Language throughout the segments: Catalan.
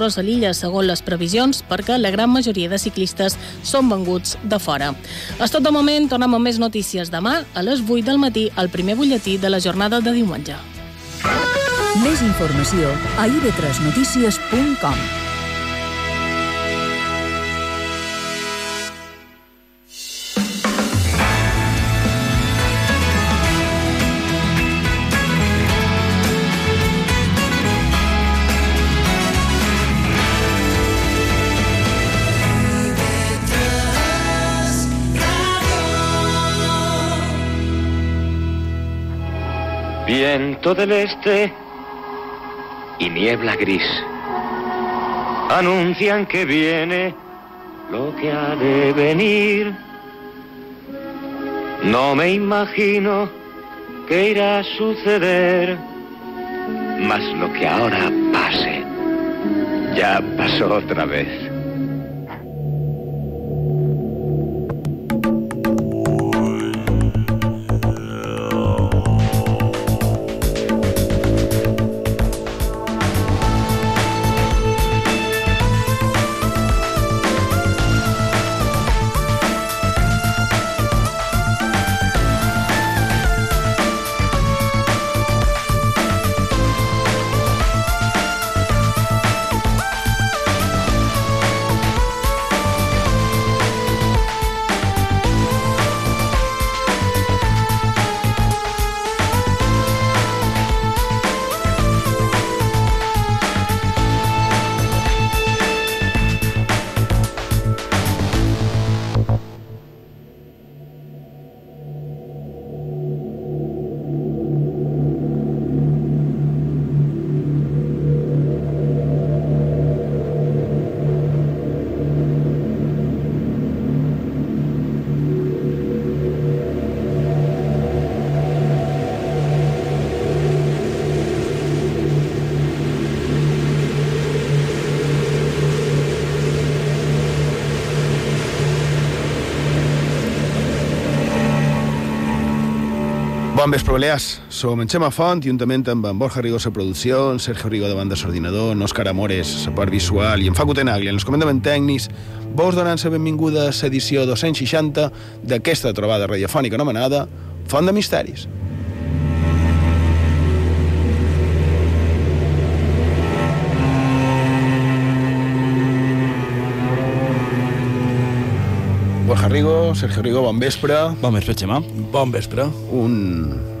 euros a l'illa, segons les previsions, perquè la gran majoria de ciclistes són venguts de fora. És tot de moment, tornem amb més notícies demà a les 8 del matí al primer butlletí de la jornada de diumenge. Més informació a ib3notícies.com Viento del este y niebla gris anuncian que viene lo que ha de venir. No me imagino que irá a suceder, mas lo que ahora pase ya pasó otra vez. Bon vespre, Balears. Som en Xema Font, juntament amb en Borja Rigo a producció, en Sergio Rigo de banda s'ordinador, en Òscar Amores, a part visual, i en Facu Tenagli, en els comandaments tècnics, vos donant la benvinguda a l'edició 260 d'aquesta trobada radiofònica anomenada Font de Misteris. Borja Rigo, Sergio Rigo, bon vespre. Bon vespre, Xema. Bon vespre. un,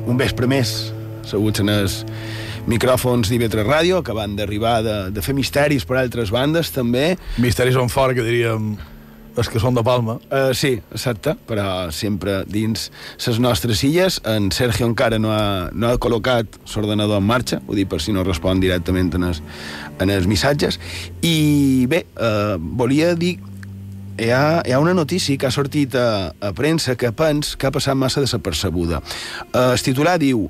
un vespre més seguts en els micròfons d'IV3 Ràdio, acabant d'arribar de, de fer misteris per altres bandes, també. Misteris on fora, que diríem els que són de Palma. Uh, sí, exacte, però sempre dins les nostres illes. En Sergio encara no ha, no ha col·locat l'ordenador en marxa, ho dic per si no respon directament en els, en els missatges. I bé, uh, volia dir hi ha, hi ha una notícia que ha sortit a, a premsa que pens que ha passat massa desapercebuda. Uh, el titular diu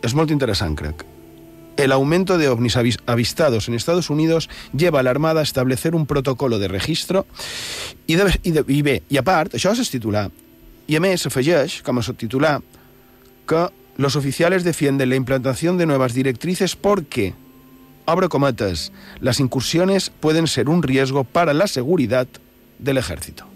és molt interessant, crec. El aumento de ovnis avis- avistados en Estados Unidos lleva a la Armada a establecer un protocolo de registro i, de, i, de, i bé, i a part, això és el titular, i a més s'afegeix, com a subtitular, que los oficiales defienden la implantación de nuevas directrices porque, abro cometas, las incursiones pueden ser un riesgo para la seguridad del ejército.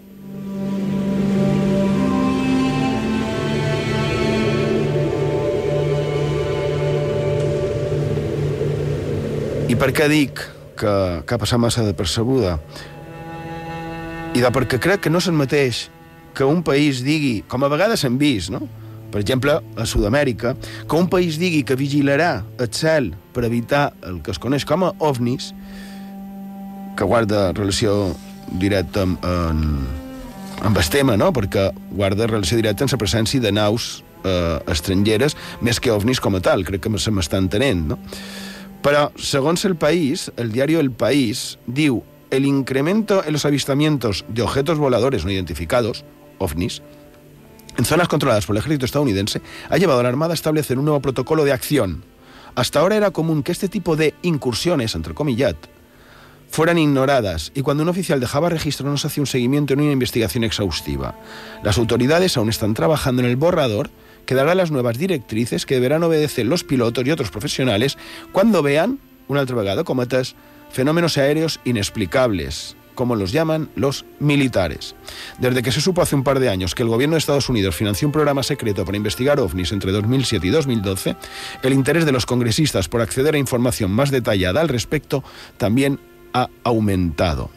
I per què dic que, que ha passat massa de percebuda? I de perquè crec que no és el mateix que un país digui, com a vegades hem vist, no? Per exemple, a Sud-amèrica, que un país digui que vigilarà el cel per evitar el que es coneix com a ovnis, que guarda relació directa amb, amb, amb el tema, no? perquè guarda relació directa amb la presència de naus eh, estrangeres més que ovnis com a tal, crec que se m'està entenent, no? Però, segons el país, el diario El País diu el incremento en los avistamientos de objetos voladores no identificados, ovnis, en zonas controladas por el ejército estadounidense, ha llevado a la Armada a establecer un nuevo protocolo de acción. Hasta ahora era común que este tipo de incursiones, entre comillas, fueran ignoradas y cuando un oficial dejaba registro no se hacía un seguimiento ni una investigación exhaustiva. Las autoridades aún están trabajando en el borrador que dará las nuevas directrices que deberán obedecer los pilotos y otros profesionales cuando vean, una altra vegada, cometes fenómenos aéreos inexplicables, como los llaman los militares. Desde que se supo hace un par de años que el gobierno de Estados Unidos financió un programa secreto para investigar ovnis entre 2007 y 2012, el interés de los congresistas por acceder a información más detallada al respecto también ha aumentado.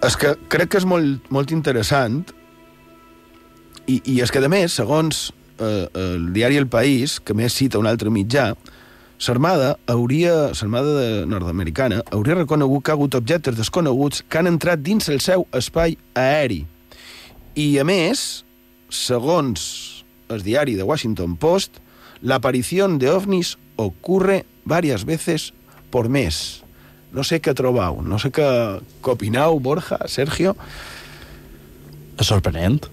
És que crec que és molt, molt interessant i, i és que, a més, segons eh, el diari El País, que més cita un altre mitjà, S'Armada hauria, l'Armada nord-americana hauria reconegut que ha hagut objectes desconeguts que han entrat dins el seu espai aeri. I, a més, segons el diari de Washington Post, l'aparició de ovnis ocurre varias veces por mes. No sé què trobau, no sé què, què opinau, Borja, Sergio. És sorprenent.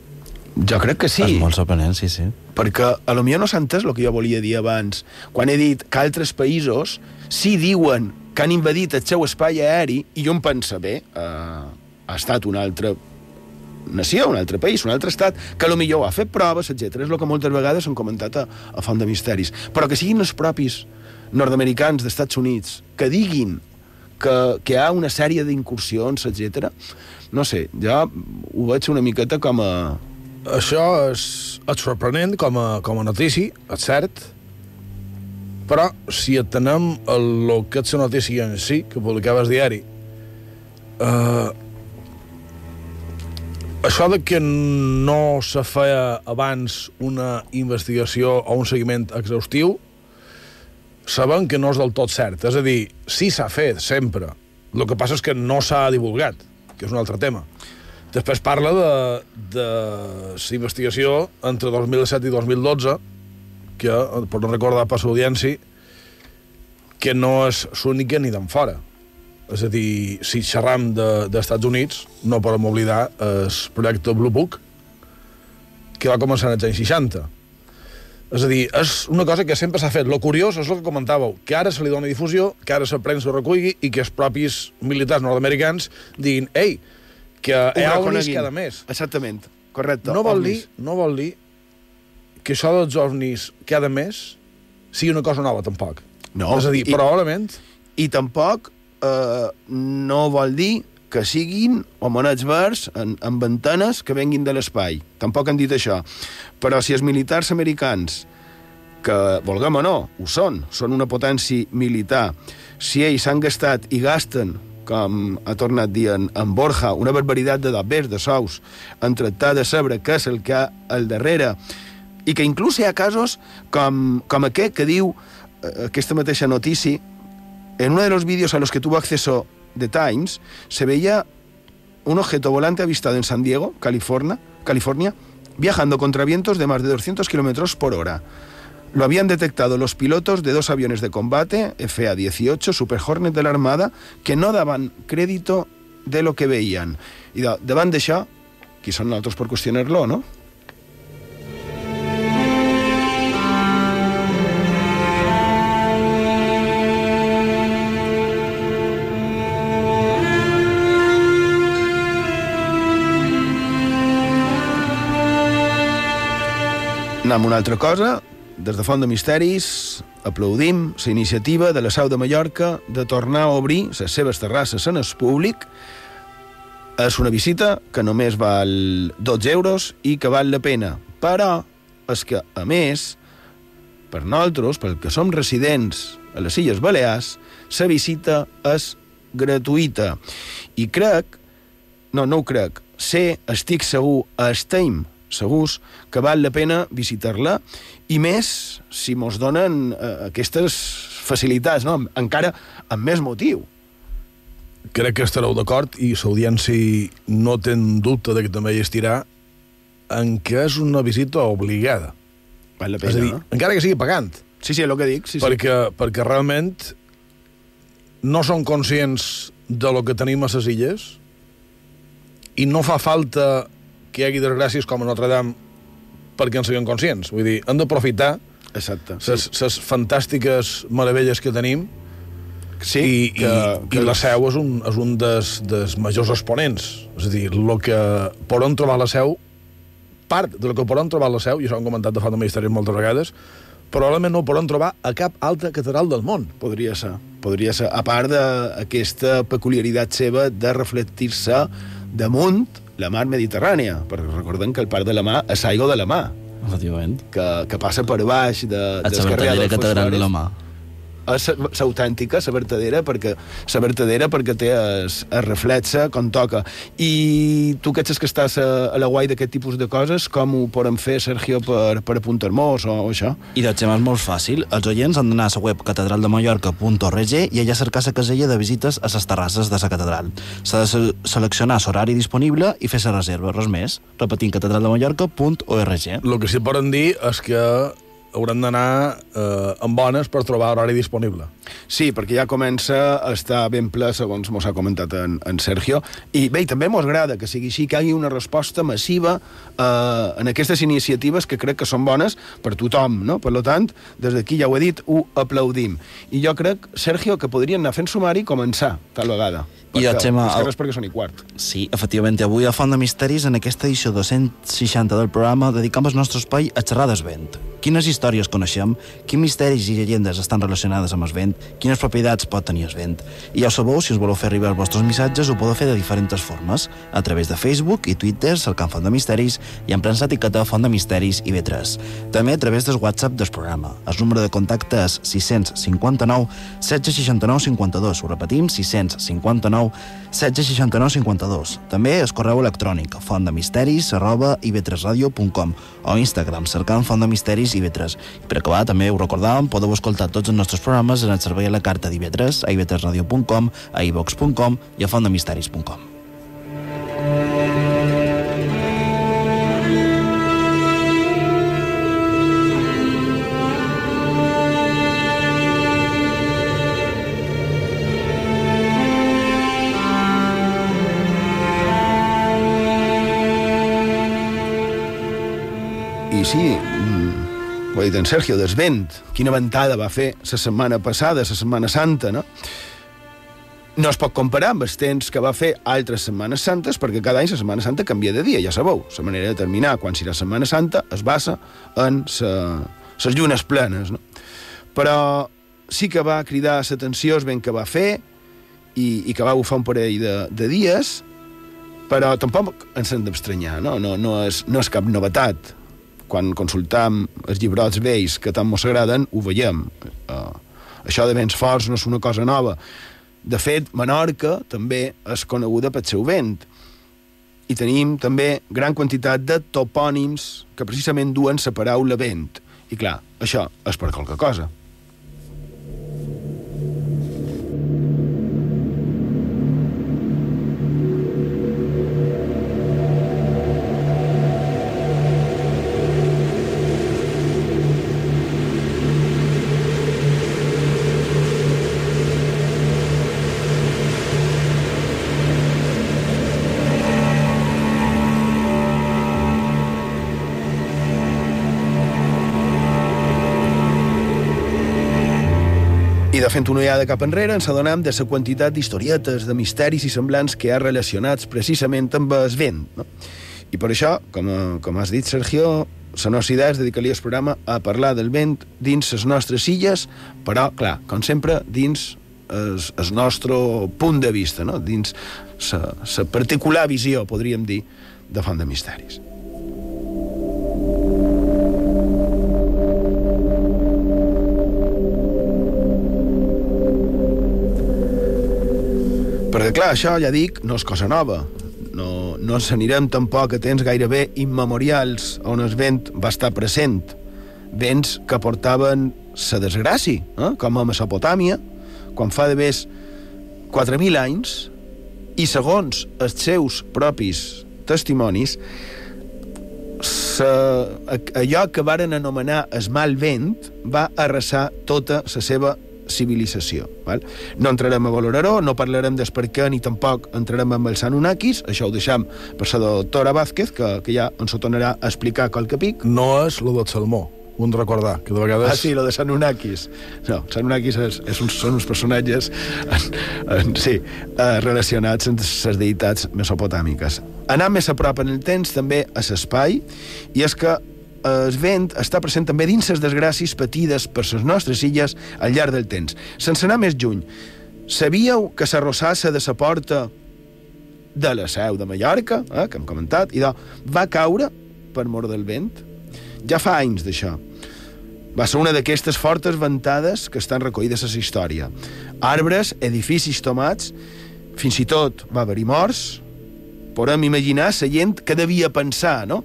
Jo crec que sí. És molt sorprenent, sí, sí. perquè a lo millor no s'ha entès el que jo volia dir abans. Quan he dit que altres països sí diuen que han invadit el seu espai aeri i jo em pensa, bé, eh, ha estat una altra nació, un altre país, un altre estat, que a lo millor ha fet proves, etc. És el que moltes vegades han comentat a, a Font de Misteris. Però que siguin els propis nord-americans d'Estats Units que diguin que, que hi ha una sèrie d'incursions, etc. No sé, jo ho veig una miqueta com a... Això és, és sorprenent com a, com a notícia, és cert, però si atenem a lo que és la notícia en si, que publicava el diari, eh, això de que no se feia abans una investigació o un seguiment exhaustiu, sabem que no és del tot cert. És a dir, sí s'ha fet, sempre. El que passa és que no s'ha divulgat, que és un altre tema. Després parla de, de la investigació entre 2007 i 2012, que, per no recordar per l'audiència, que no és l'única ni d'en fora. És a dir, si xerram de- d'Estats de, Units, no podem oblidar el projecte Blue Book, que va començar als anys 60. És a dir, és una cosa que sempre s'ha fet. Lo curiós és el que comentàveu, que ara se li dona difusió, que ara la premsa ho reculli i que els propis militars nord-americans diguin ei, que reconeguin. cada mes. Exactament, correcte. No vol, dir, no vol dir que això dels ovnis cada mes sigui una cosa nova, tampoc. No, És a dir, i- probablement... I tampoc eh, no vol dir que siguin homonets verds en, en antenes que venguin de l'espai. Tampoc han dit això. Però si els militars americans, que, vulguem o no, ho són, són una potència militar, si ells han gastat i gasten com ha tornat dient en Borja, una barbaritat de dobbers, de sous, en tractar de saber què és el que hi ha al darrere, i que inclús hi ha casos com, com aquest que diu eh, aquesta mateixa notícia, en uno de los vídeos a los que tuvo acceso The Times, se veía un objeto volante avistado en San Diego, California, California viajando contra vientos de más de 200 kilómetros por hora. Lo habían detectado los pilotos de dos aviones de combate, FA-18, Super Hornet de la Armada, que no daban crédito de lo que veían. De, davant d'això, qui són nosaltres per qüestionar-lo, no? Anem a una altra cosa. Des de Font de Misteris aplaudim la iniciativa de la Sau de Mallorca de tornar a obrir les seves terrasses en el públic. És una visita que només val 12 euros i que val la pena. Però és que, a més, per nosaltres, pel que som residents a les Illes Balears, la visita és gratuïta. I crec, no, no ho crec, sé, estic segur, estem segurs que val la pena visitar-la i més si mos donen eh, aquestes facilitats, no? encara amb més motiu. Crec que estareu d'acord i l'audiència no ten dubte de que també hi estirà en què és una visita obligada. Val la és a pena, dir, no? encara que sigui pagant. Sí, sí, és el que dic. Sí, sí. perquè, perquè realment no són conscients de lo que tenim a les illes i no fa falta que hi hagi desgràcies com a Notre Dame perquè en siguem conscients. Vull dir, hem d'aprofitar Exacte. les sí. fantàstiques meravelles que tenim sí, i, que, i, i la seu és un, és un dels, dels majors exponents. És a dir, el que podem trobar a la seu, part del que podem trobar a la seu, i això ho hem comentat de fa de ministeris moltes vegades, probablement no ho podran trobar a cap altra catedral del món. Podria ser, podria ser. A part d'aquesta peculiaritat seva de reflectir-se damunt la mar Mediterrània, perquè recordem que el parc de la mar és aigua de la mar, Efectivament. que, que passa per baix de, del carrer Adolfo catedral de Suárez. la mà. És l'autèntica, la vertadera, perquè la vertadera perquè té es, es reflexa com toca. I tu que ets que estàs a, a la guai d'aquest tipus de coses, com ho podem fer, Sergio, per, per apuntar-nos o, o això? I doncs, Gemma, és molt fàcil. Els oients han d'anar a la web catedraldemallorca.org i allà cercar la casella de visites a les terrasses de la catedral. S'ha de se seleccionar l'horari disponible i fer la reserva, res més. Repetint, catedraldemallorca.org. El que sí que poden dir és que haurem d'anar eh, amb bones per trobar horari disponible. Sí, perquè ja comença a estar ben ple, segons mos ha comentat en, en Sergio. I bé, i també mos agrada que sigui així, que hi hagi una resposta massiva eh, en aquestes iniciatives que crec que són bones per tothom, no? Per lo tant, des d'aquí ja ho he dit, ho aplaudim. I jo crec, Sergio, que podrien anar fent sumari i començar, tal vegada. I el Xema, el- perquè són i quart. Sí, efectivament, avui a Font de Misteris, en aquesta edició 260 del programa, dedicam el nostre espai a xerrar del vent. Quines històries coneixem, quins misteris i llegendes estan relacionades amb el vent, quines propietats pot tenir el vent. I ja ho sabeu, si us voleu fer arribar els vostres missatges, ho podeu fer de diferents formes, a través de Facebook i Twitter, cercant Font de Misteris, i emprant l'etiqueta Font de Misteris i B3. També a través del WhatsApp del programa. El número de contacte és 659 769 52. Ho repetim, 659 769 52. També el correu electrònic fontdemisteris arroba ib3radio.com o Instagram cercant Font de Misteris IB3. I per acabar, també ho recordàvem, podeu escoltar tots els nostres programes en el servei a la carta d'IB3, a ib3radio.com, a ivox.com i a fontdemisteris.com. I sí, ho ha dit en Sergio, des vent. Quina ventada va fer la setmana passada, la Setmana Santa, no? No es pot comparar amb els temps que va fer altres Setmanes Santes, perquè cada any la Setmana Santa canvia de dia, ja sabeu. La manera de determinar quan serà Setmana Santa es basa en les llunes plenes, no? Però sí que va cridar l'atenció el vent que va fer i, i que va bufar un parell de, de dies, però tampoc ens hem d'estranyar, no? No, no, és, no és cap novetat. Quan consultam els llibrots vells que tant mos agraden, ho veiem. Uh, això de vents forts no és una cosa nova. De fet, Menorca també és coneguda pel seu vent. I tenim també gran quantitat de topònims que precisament duen la paraula vent. I clar, això és per qualque cosa. Fent una ullada cap enrere ens adonam de la quantitat d'historietes, de misteris i semblants que hi ha relacionats precisament amb el vent. No? I per això, com, com has dit, Sergio, la nostra idea és dedicar-li el programa a parlar del vent dins les nostres illes, però, clar, com sempre, dins el nostre punt de vista, no? dins la particular visió, podríem dir, de Font de Misteris. Perquè, clar, això, ja dic, no és cosa nova. No, no ens anirem tampoc a temps gairebé immemorials on el vent va estar present. Vents que portaven la desgràcia, eh? com a Mesopotàmia, quan fa de més 4.000 anys, i segons els seus propis testimonis, sa, allò que varen anomenar el mal vent va arrasar tota la seva civilització. Val? No entrarem a valorar-ho, no parlarem des per què, ni tampoc entrarem amb els Anunnakis, això ho deixam per la doctora Vázquez, que, que ja ens ho tornarà a explicar qualque pic. No és lo del salmó, ho hem de recordar, que de vegades... Ah, sí, lo de Anunnakis. No, els Anunnakis és, és uns, són uns personatges en, en, sí, eh, relacionats amb les deïtats mesopotàmiques. Anar més a prop en el temps també a l'espai, i és que el vent està present també dins les desgràcies patides per les nostres illes al llarg del temps. Sense anar més lluny, sabíeu que la rossassa de la porta de la seu de Mallorca, eh, que hem comentat, i de, va caure per mort del vent? Ja fa anys d'això. Va ser una d'aquestes fortes ventades que estan recollides a la història. Arbres, edificis tomats, fins i tot va haver-hi morts, podem imaginar la gent que devia pensar, no?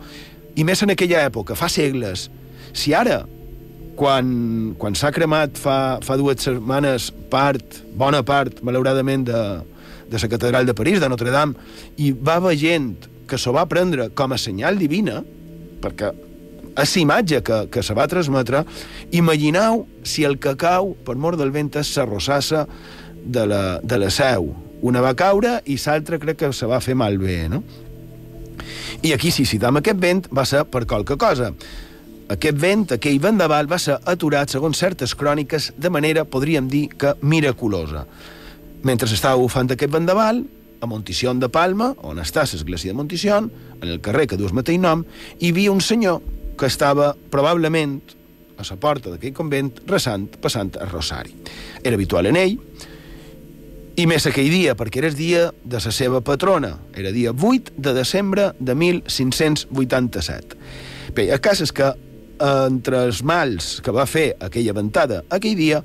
I més en aquella època, fa segles. Si ara, quan, quan s'ha cremat fa, fa dues setmanes part, bona part, malauradament, de, de la catedral de París, de Notre Dame, i va haver gent que s'ho va prendre com a senyal divina, perquè és imatge que, que se va transmetre, imagineu si el que cau per mort del vent és la rossassa de la, de la seu. Una va caure i l'altra crec que se va fer malbé, no? I aquí, si citam aquest vent, va ser per qualque cosa. Aquest vent, aquell vendaval, va ser aturat, segons certes cròniques, de manera, podríem dir, que miraculosa. Mentre estava bufant aquest vendaval, a Montición de Palma, on està l'església de Montición, en el carrer que du el mateix nom, hi havia un senyor que estava probablement a la porta d'aquell convent resant, passant a Rosari. Era habitual en ell, i més aquell dia, perquè era el dia de la seva patrona. Era dia 8 de desembre de 1587. Bé, el cas és que entre els mals que va fer aquella ventada aquell dia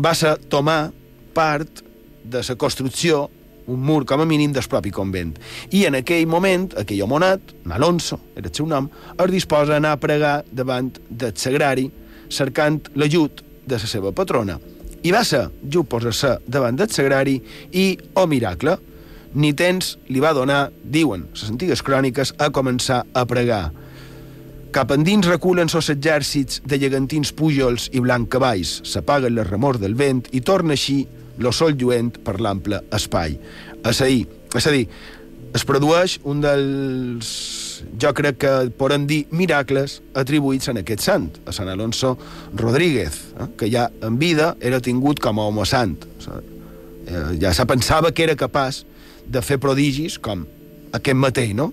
va ser tomar part de la construcció un mur com a mínim del propi convent. I en aquell moment, aquell homonat, Alonso, era el seu nom, es disposa a anar a pregar davant del sagrari cercant l'ajut de la seva patrona. I va ser, just posar-se davant del sagrari i, oh miracle, ni temps li va donar, diuen les antigues cròniques, a començar a pregar. Cap endins reculen sos exèrcits de llegantins pújols i blanc cavalls, s'apaguen les remors del vent i torna així lo sol lluent per l'ample espai. És a dir, és a dir, es produeix un dels, jo crec que podem dir, miracles atribuïts en aquest sant, a Sant Alonso Rodríguez, eh? que ja en vida era tingut com a home sant. Eh, ja se pensava que era capaç de fer prodigis com aquest mateix, no?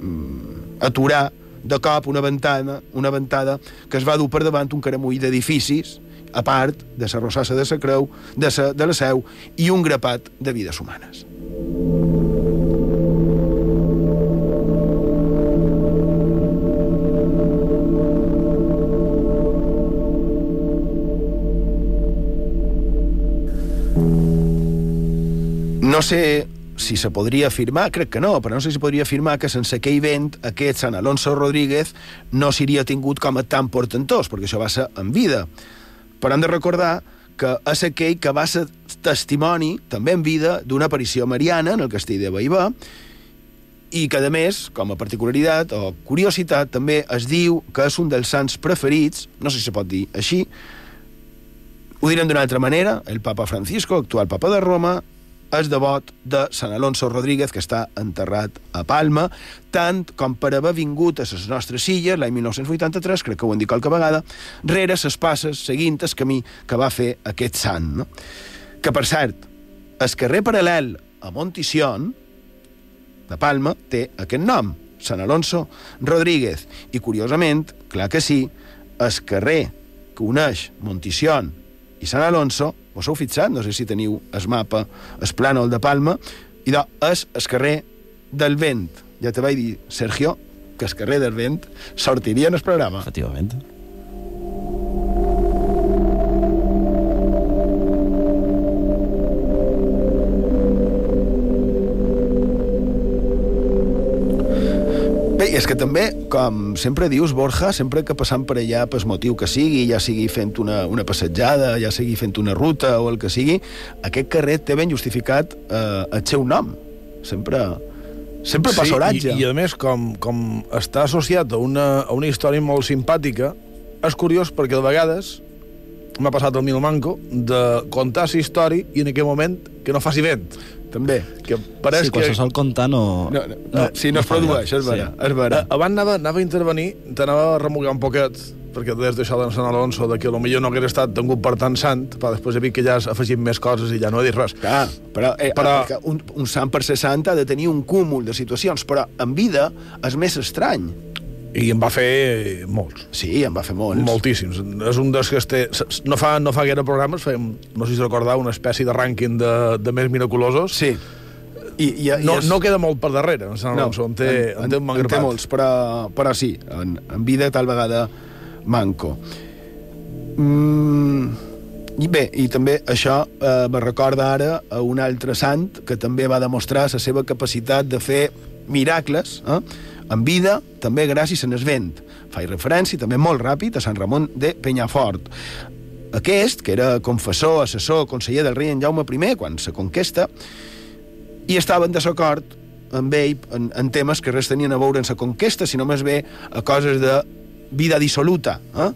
Mm, aturar de cop una ventada, una ventada que es va dur per davant un caramull d'edificis, a part de la rossassa de la creu, de, sa, de la seu i un grapat de vides humanes. Sé si se podria afirmar, crec que no, però no sé si podria afirmar que sense aquell vent aquest Sant Alonso Rodríguez no seria tingut com a tan portentós, perquè això va ser en vida. Però hem de recordar que és aquell que va ser testimoni, també en vida, d'una aparició mariana en el castell de Baibà, i que, a més, com a particularitat o curiositat, també es diu que és un dels sants preferits, no sé si se pot dir així, ho direm d'una altra manera, el papa Francisco, actual papa de Roma, és devot de Sant Alonso Rodríguez, que està enterrat a Palma, tant com per haver vingut a les nostres illes l'any 1983, crec que ho hem dit qualque vegada, rere ses passes, seguint el camí que va fer aquest sant. No? Que, per cert, el carrer paral·lel a Montición, de Palma, té aquest nom, Sant Alonso Rodríguez. I, curiosament, clar que sí, el carrer que uneix Montición i Sant Alonso, vos heu fixat, no sé si teniu el mapa, el plànol de Palma, i de, és el carrer del vent. Ja te vaig dir, Sergio, que el carrer del vent sortiria en el programa. Efectivament. Que també, com sempre dius, Borja, sempre que passam per allà per motiu que sigui, ja sigui fent una, una passejada, ja sigui fent una ruta o el que sigui, aquest carrer té ben justificat eh, el seu nom. Sempre, sempre passa oratge. I, I, a més, com, com està associat a una, a una història molt simpàtica, és curiós perquè de vegades m'ha passat el Milmanco de contar la història i en aquell moment que no faci vent. També. Que pareix Sí, quan que... se sol contar no... No, no, no, sí, no, es fa produeix, és vera, Sí. és vera. Eh, Abans anava, anava a intervenir, t'anava a remugar un poquet, perquè des d'això de Sant Alonso, de que potser no hagués estat tingut per tant sant, però després he vist que ja has afegit més coses i ja no he dit res. Clar, però, eh, Però- però... Un, un sant per ser sant ha de tenir un cúmul de situacions, però en vida és més estrany. I en va fer molts. Sí, en va fer molts. Moltíssims. És un dels que es té... No fa, no fa gaire programes, fèiem, no sé si recordar, una espècie de rànquing de, de més miraculosos. Sí. I, i, No, i és... no queda molt per darrere, em sembla, no, en, té, en, té un en té molts, però, però sí, en, en vida tal vegada manco. Mm, I bé, i també això eh, me recorda ara a un altre sant que també va demostrar la seva capacitat de fer miracles eh? En vida, també gràcies a el vent. Faig referència també molt ràpid a Sant Ramon de Penyafort. Aquest, que era confessor, assessor, conseller del rei en Jaume I, quan se conquesta, i estava en desacord amb ell en, en temes que res tenien a veure amb la conquesta, sinó més bé a coses de vida dissoluta. Eh?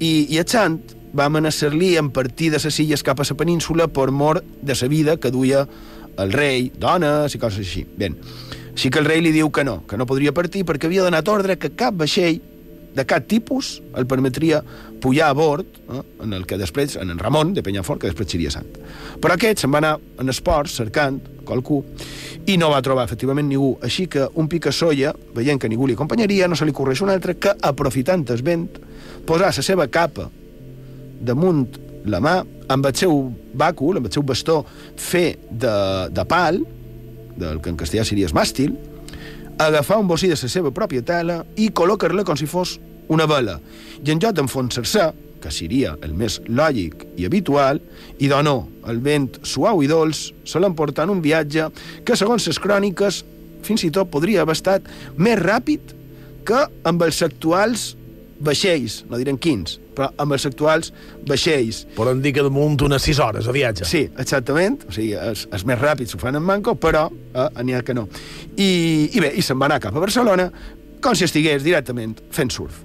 I, i el sant va amenaçar-li en partir de les illes cap a la península per mort de la vida que duia el rei, dones i coses així. Ben, així que el rei li diu que no, que no podria partir perquè havia donat ordre que cap vaixell de cap tipus el permetria pujar a bord, eh, en el que després, en Ramon de Penyafort, que després seria sant. Però aquest se'n va anar en esports cercant qualcú i no va trobar efectivament ningú. Així que un picassolla, veient que ningú li acompanyaria, no se li correix un altre que, aprofitant el vent, posar la seva capa damunt la mà amb el seu bàcul, amb el seu bastó fer de, de pal, del que en castellà seria màstil, agafar un bocí de la seva pròpia tela i col·locar-la com si fos una vela. I en lloc d'enfonsar-se, que seria el més lògic i habitual, i de no, el vent suau i dolç se l'emporta en un viatge que, segons les cròniques, fins i tot podria haver estat més ràpid que amb els actuals vaixells, no direm quins, però amb els actuals vaixells. Podem dir que damunt unes 6 hores de viatge. Sí, exactament. O sigui, els, els més ràpids ho fan en manco, però eh, n'hi ha que no. I, I bé, i se'n va anar cap a Barcelona com si estigués directament fent surf.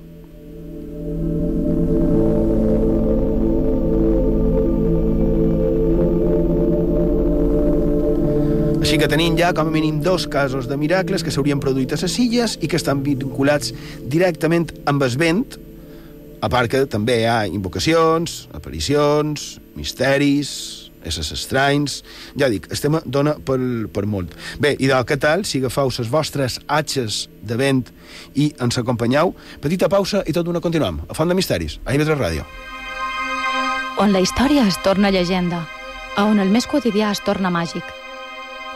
Així que tenim ja com a mínim dos casos de miracles que s'haurien produït a les illes i que estan vinculats directament amb el vent, a part que també hi ha invocacions, aparicions, misteris, éssers estranys... Ja dic, el tema dona per, per molt. Bé, i del tal, si agafeu les vostres atxes de vent i ens acompanyeu, petita pausa i tot d'una continuem. A Font de Misteris, a IB3 Ràdio. On la història es torna llegenda, a on el més quotidià es torna màgic.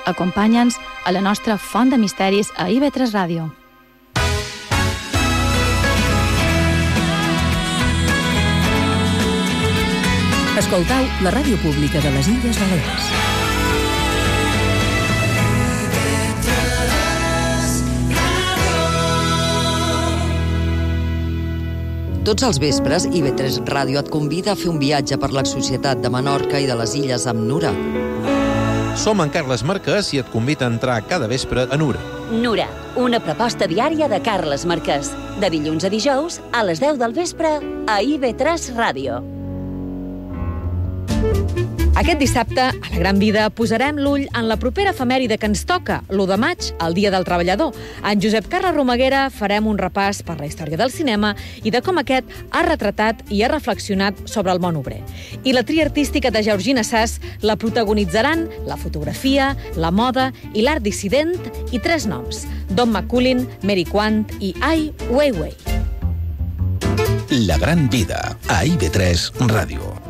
Acompanya'ns a la nostra Font de Misteris a IB3 Ràdio. Escoltau la ràdio pública de les Illes Balears. Tots els vespres, IB3 Ràdio et convida a fer un viatge per la societat de Menorca i de les Illes amb Nura. Som en Carles Marquès i et convida a entrar cada vespre a Nura. Nura, una proposta diària de Carles Marquès. De dilluns a dijous, a les 10 del vespre, a IB3 Ràdio. Aquest dissabte, a la Gran Vida, posarem l'ull en la propera efemèride que ens toca, l'1 de maig, el Dia del Treballador. En Josep Carles Romaguera farem un repàs per la història del cinema i de com aquest ha retratat i ha reflexionat sobre el món obrer. I la tria artística de Georgina Sass la protagonitzaran la fotografia, la moda i l'art dissident i tres noms, Don McCullin, Mary Quant i Ai Weiwei. La gran vida, a IB3 Ràdio.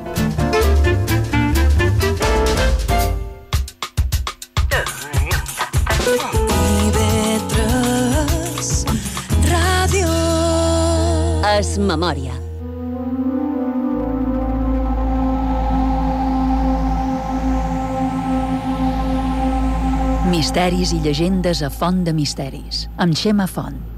Es memòria. Misteris i llegendes a Font de Misteris, amb Xema Font.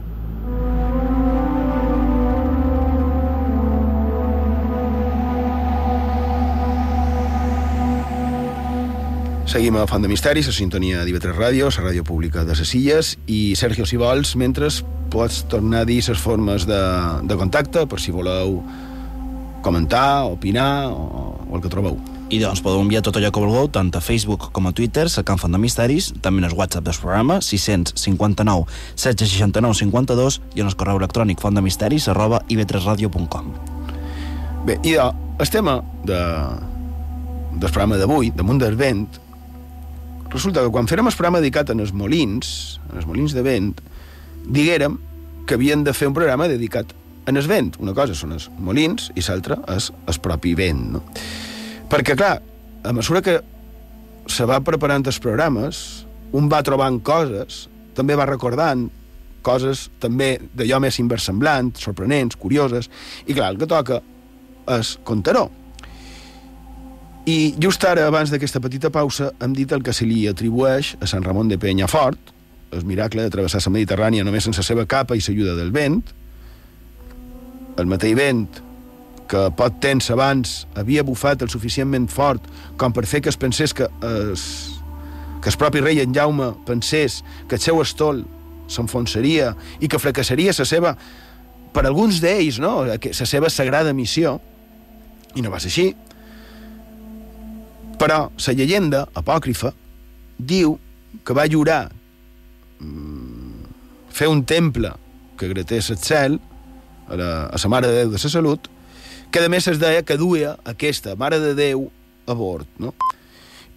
Seguim a Font de Misteris, a sintonia d'IV3 Ràdio, la ràdio pública de les Illes, i Sergio, si vols, mentre pots tornar a dir les formes de, de contacte, per si voleu comentar, opinar, o, o el que trobeu. I doncs podeu enviar tot allò que vulgueu, tant a Facebook com a Twitter, cercant Font de Misteris, també en el WhatsApp del programa, 659 769 52, i en el correu electrònic fontdemisteris arroba ib3radio.com. Bé, i el tema de, del programa d'avui, damunt del vent, resulta que quan fèrem el programa dedicat en els molins, en els molins de vent, diguérem que havien de fer un programa dedicat en el vent. Una cosa són els molins i l'altra és el propi vent. No? Perquè, clar, a mesura que se va preparant els programes, un va trobant coses, també va recordant coses també d'allò més inversemblant, sorprenents, curioses, i clar, el que toca és contar-ho. I just ara, abans d'aquesta petita pausa, hem dit el que se li atribueix a Sant Ramon de Penyafort, el miracle de travessar la Mediterrània només sense la seva capa i l'ajuda del vent, el mateix vent que pot temps abans havia bufat el suficientment fort com per fer que es pensés que es, que el propi rei en Jaume pensés que el seu estol s'enfonsaria i que fracassaria la seva, per alguns d'ells, no? la seva sagrada missió, i no va ser així. Però la llegenda apòcrifa diu que va jurar mm, fer un temple que gratés el cel a la, a la Mare de Déu de la Salut, que a més es deia que duia aquesta Mare de Déu a bord, no?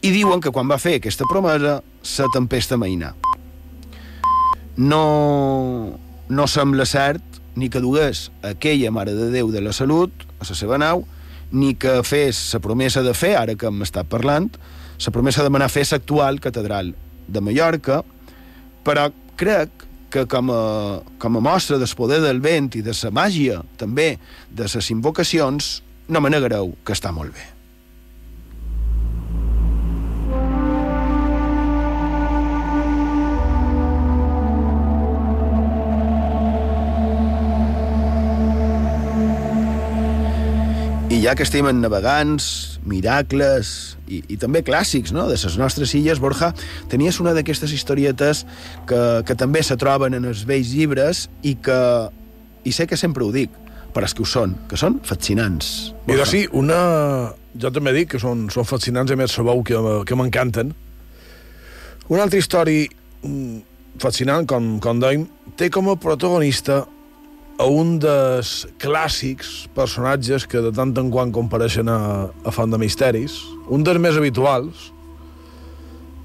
I diuen que quan va fer aquesta promesa, la tempesta mainà. No, no sembla cert ni que dugués aquella Mare de Déu de la Salut a la seva nau, ni que fes la promesa de fer, ara que m'està parlant, la promesa de manar fer l'actual catedral de Mallorca, però crec que com a, com a mostra del poder del vent i de la màgia, també, de les invocacions, no me negareu que està molt bé. I ja que estem en navegants, miracles i, i també clàssics no? de les nostres illes, Borja, tenies una d'aquestes historietes que, que també se troben en els vells llibres i que, i sé que sempre ho dic, però és que ho són, que són fascinants. Borja. Mira, sí, una... Jo també dic que són, són fascinants, a més sabeu que, que m'encanten. Una altra història mm, fascinant, com, com dèiem, té com a protagonista a un dels clàssics personatges que de tant en quant compareixen a, a Font de Misteris, un dels més habituals,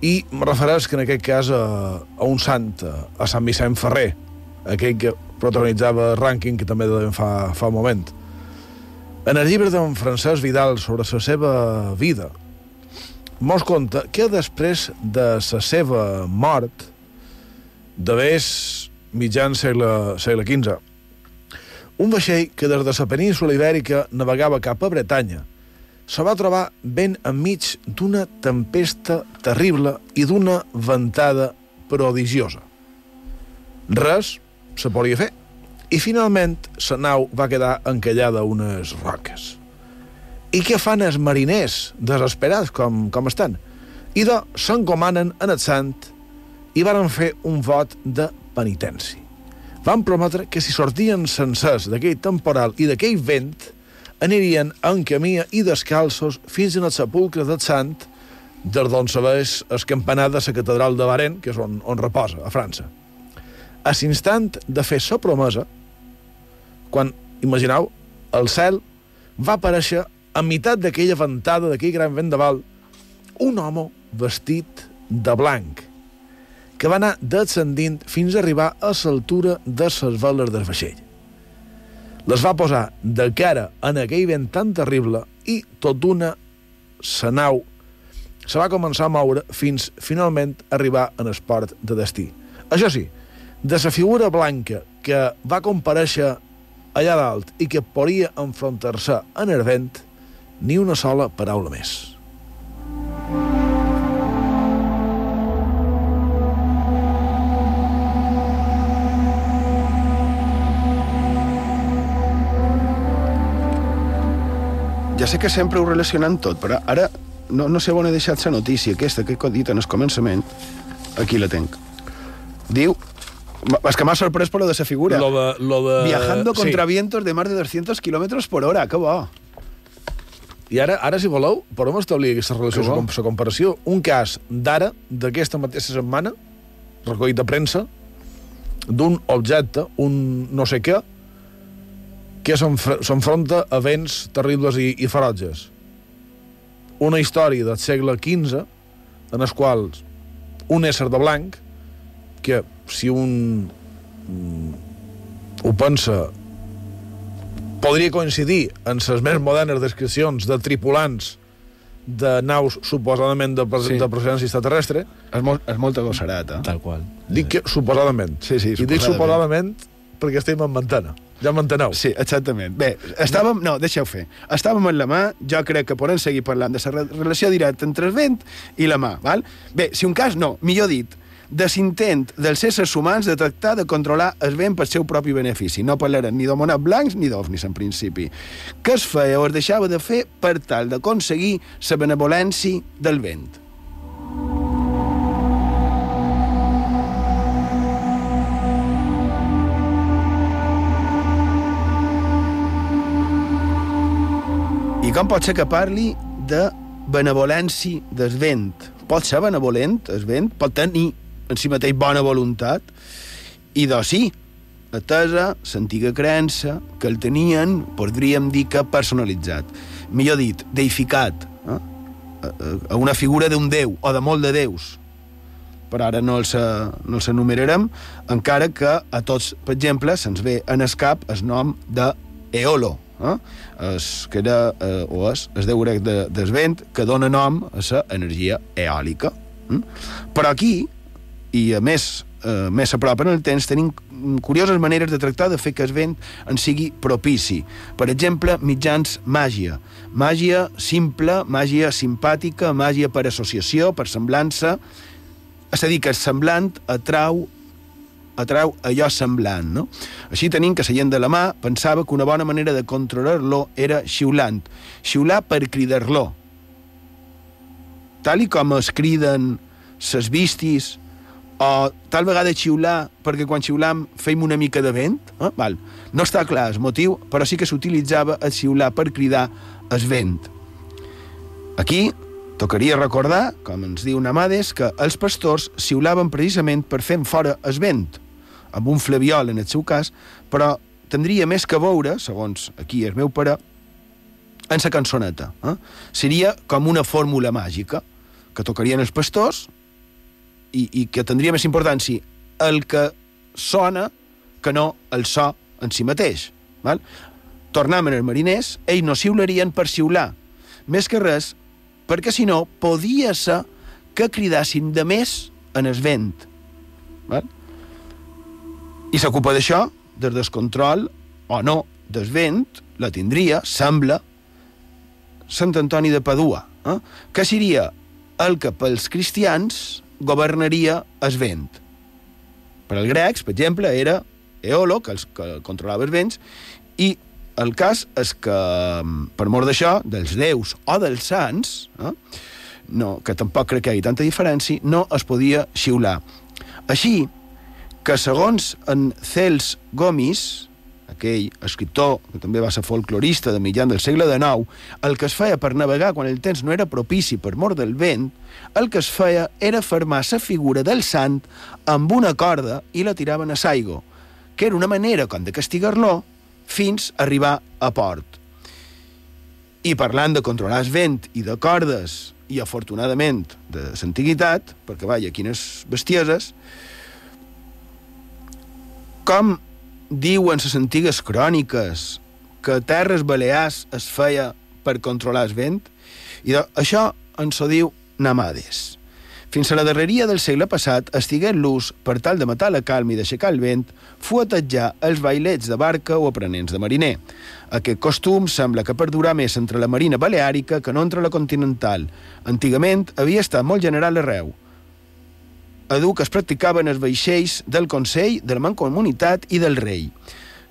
i me refereix que en aquest cas a, a un sant, a Sant Vicent Ferrer, aquell que protagonitzava el rànquing que també de fa, fa un moment. En el llibre d'en Francesc Vidal sobre la seva vida, mos conta que després de la seva mort, d'haver mitjan segle, segle XV, un vaixell que des de la península ibèrica navegava cap a Bretanya se va trobar ben enmig d'una tempesta terrible i d'una ventada prodigiosa. Res se podia fer i finalment la nau va quedar encallada a unes roques. I què fan els mariners, desesperats com, com estan? I de s'encomanen en el sant i varen fer un vot de penitència van prometre que si sortien sencers d'aquell temporal i d'aquell vent, anirien en camí i descalços fins al sepulcre del sant, des d'on sabés el campanar de la catedral de Baren, que és on, on reposa, a França. A l'instant de fer la promesa, quan, imagineu, el cel va aparèixer a meitat d'aquella ventada, d'aquell gran vendaval, un home vestit de blanc, que va anar descendint fins a arribar a l'altura de les veles del vaixell. Les va posar de cara en aquell vent tan terrible i tot d'una sa nau se va començar a moure fins finalment arribar en el port de destí. Això sí, de la figura blanca que va compareixer allà dalt i que podria enfrontar-se en el vent, ni una sola paraula més. Ja sé que sempre ho relacionant tot, però ara no, no sé on he deixat la notícia aquesta que he dit en el començament. Aquí la tenc. Diu... És que m'ha sorprès per lo de la figura. Lo de, lo de... Viajando contra sí. vientos de más de 200 kilómetros por hora. Que bo. I ara, ara si voleu, podem establir aquesta relació, la, la comparació. Un cas d'ara, d'aquesta mateixa setmana, recollit de premsa, d'un objecte, un no sé què, que s'enfronta a vents terribles i, i ferotges. Una història del segle XV en els quals un ésser de blanc que si un ho pensa podria coincidir en les més modernes descripcions de tripulants de naus suposadament de, Sí. de procedència extraterrestre. És, molt, és molta gossarata. Tal qual. Dic que suposadament. Sí, sí, I dic suposadament. suposadament perquè estem en ventana. Ja m'enteneu? Sí, exactament. Bé, estàvem... No, deixeu fer. Estàvem en la mà, jo crec que podem seguir parlant de la re- relació directa entre el vent i la mà, val? Bé, si un cas no, millor dit, de l'intent dels éssers humans de tractar de controlar el vent pel seu propi benefici. No parlarem ni d'homonats blancs ni d'ovnis, en principi. Què es feia o es deixava de fer per tal d'aconseguir la benevolència del vent? Com pot ser que parli de benevolència del vent? Pot ser benevolent, el vent? Pot tenir en si mateix bona voluntat? I doncs sí, atesa l'antiga creença que el tenien, podríem dir que personalitzat. Millor dit, deificat, eh? a- una figura d'un déu o de molt de déus. Per ara no els, eh, no els enumerarem, encara que a tots, per exemple, se'ns ve en el cap el nom de Eolo, eh? es, que era, eh, o és, el déu grec de, del vent, que dona nom a la energia eòlica. Mm? Però aquí, i a més, eh, més a prop en el temps, tenim curioses maneres de tractar de fer que el vent en sigui propici. Per exemple, mitjans màgia. Màgia simple, màgia simpàtica, màgia per associació, per semblança, és a dir, que el semblant atrau atrau allò semblant, no? Així tenim que seient de la mà pensava que una bona manera de controlar-lo era xiulant. Xiular per cridar-lo. Tal i com es criden ses vistis, o tal vegada xiular perquè quan xiulam feim una mica de vent, eh? Val. no està clar el motiu, però sí que s'utilitzava el xiular per cridar el vent. Aquí tocaria recordar, com ens diu Namades, que els pastors xiulaven precisament per fer fora el vent, amb un flabiol en el seu cas, però tindria més que veure, segons aquí el meu pare, en la cançoneta. Eh? Seria com una fórmula màgica que tocarien els pastors i, i que tindria més importància el que sona que no el so en si mateix. Val? En els mariners, ells no xiularien per xiular, més que res perquè si no podia ser que cridassin de més en el vent. Val? I s'ocupa d'això, del descontrol o no del vent, la tindria, sembla, Sant Antoni de Padua, eh? que seria el que pels cristians governaria el vent. Per als grecs, per exemple, era Eolo, que, els, que controlava els vents, i el cas és que, per mort d'això, dels déus o dels sants, eh, no, que tampoc crec que hi hagi tanta diferència, no es podia xiular. Així que, segons en Cels Gomis, aquell escriptor que també va ser folclorista de mitjan del segle XIX, el que es feia per navegar quan el temps no era propici per mort del vent, el que es feia era fermar la figura del sant amb una corda i la tiraven a saigo, que era una manera com de castigar-lo fins a arribar a port. I parlant de controlar el vent i de cordes, i afortunadament de l'antiguitat, perquè vaja, quines bestieses, com diuen les antigues cròniques que Terres Balears es feia per controlar el vent, i això ens ho diu Namades. Fins a la darreria del segle passat estigué l'ús, per tal de matar la calma i d'aixecar el vent, fuetejar els bailets de barca o aprenents de mariner. Aquest costum sembla que perdurà més entre la marina baleàrica que no entre la continental. Antigament havia estat molt general arreu. A dur que es practicaven els vaixells del Consell, de la Mancomunitat i del rei.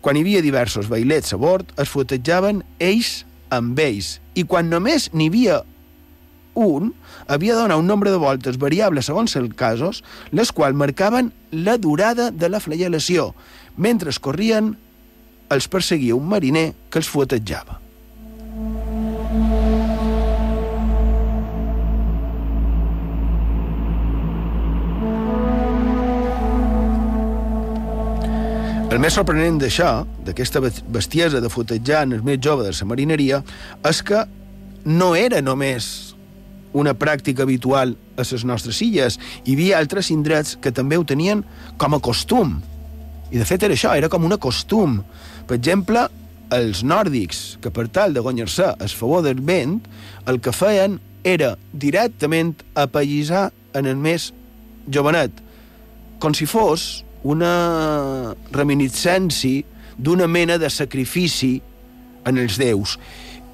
Quan hi havia diversos bailets a bord, es fuetejaven ells amb ells, i quan només n'hi havia un, havia de donar un nombre de voltes variable segons els casos, les quals marcaven la durada de la flagelació. Mentre es corrien, els perseguia un mariner que els fuetejava. El més sorprenent d'això, d'aquesta bestiesa de fotejar en el més jove de la marineria, és que no era només una pràctica habitual a les nostres illes. Hi havia altres indrets que també ho tenien com a costum. I de fet era això, era com una costum. Per exemple, els nòrdics, que per tal de guanyar-se el favor del vent, el que feien era directament apallissar en el més jovenet, com si fos una reminiscència d'una mena de sacrifici en els déus.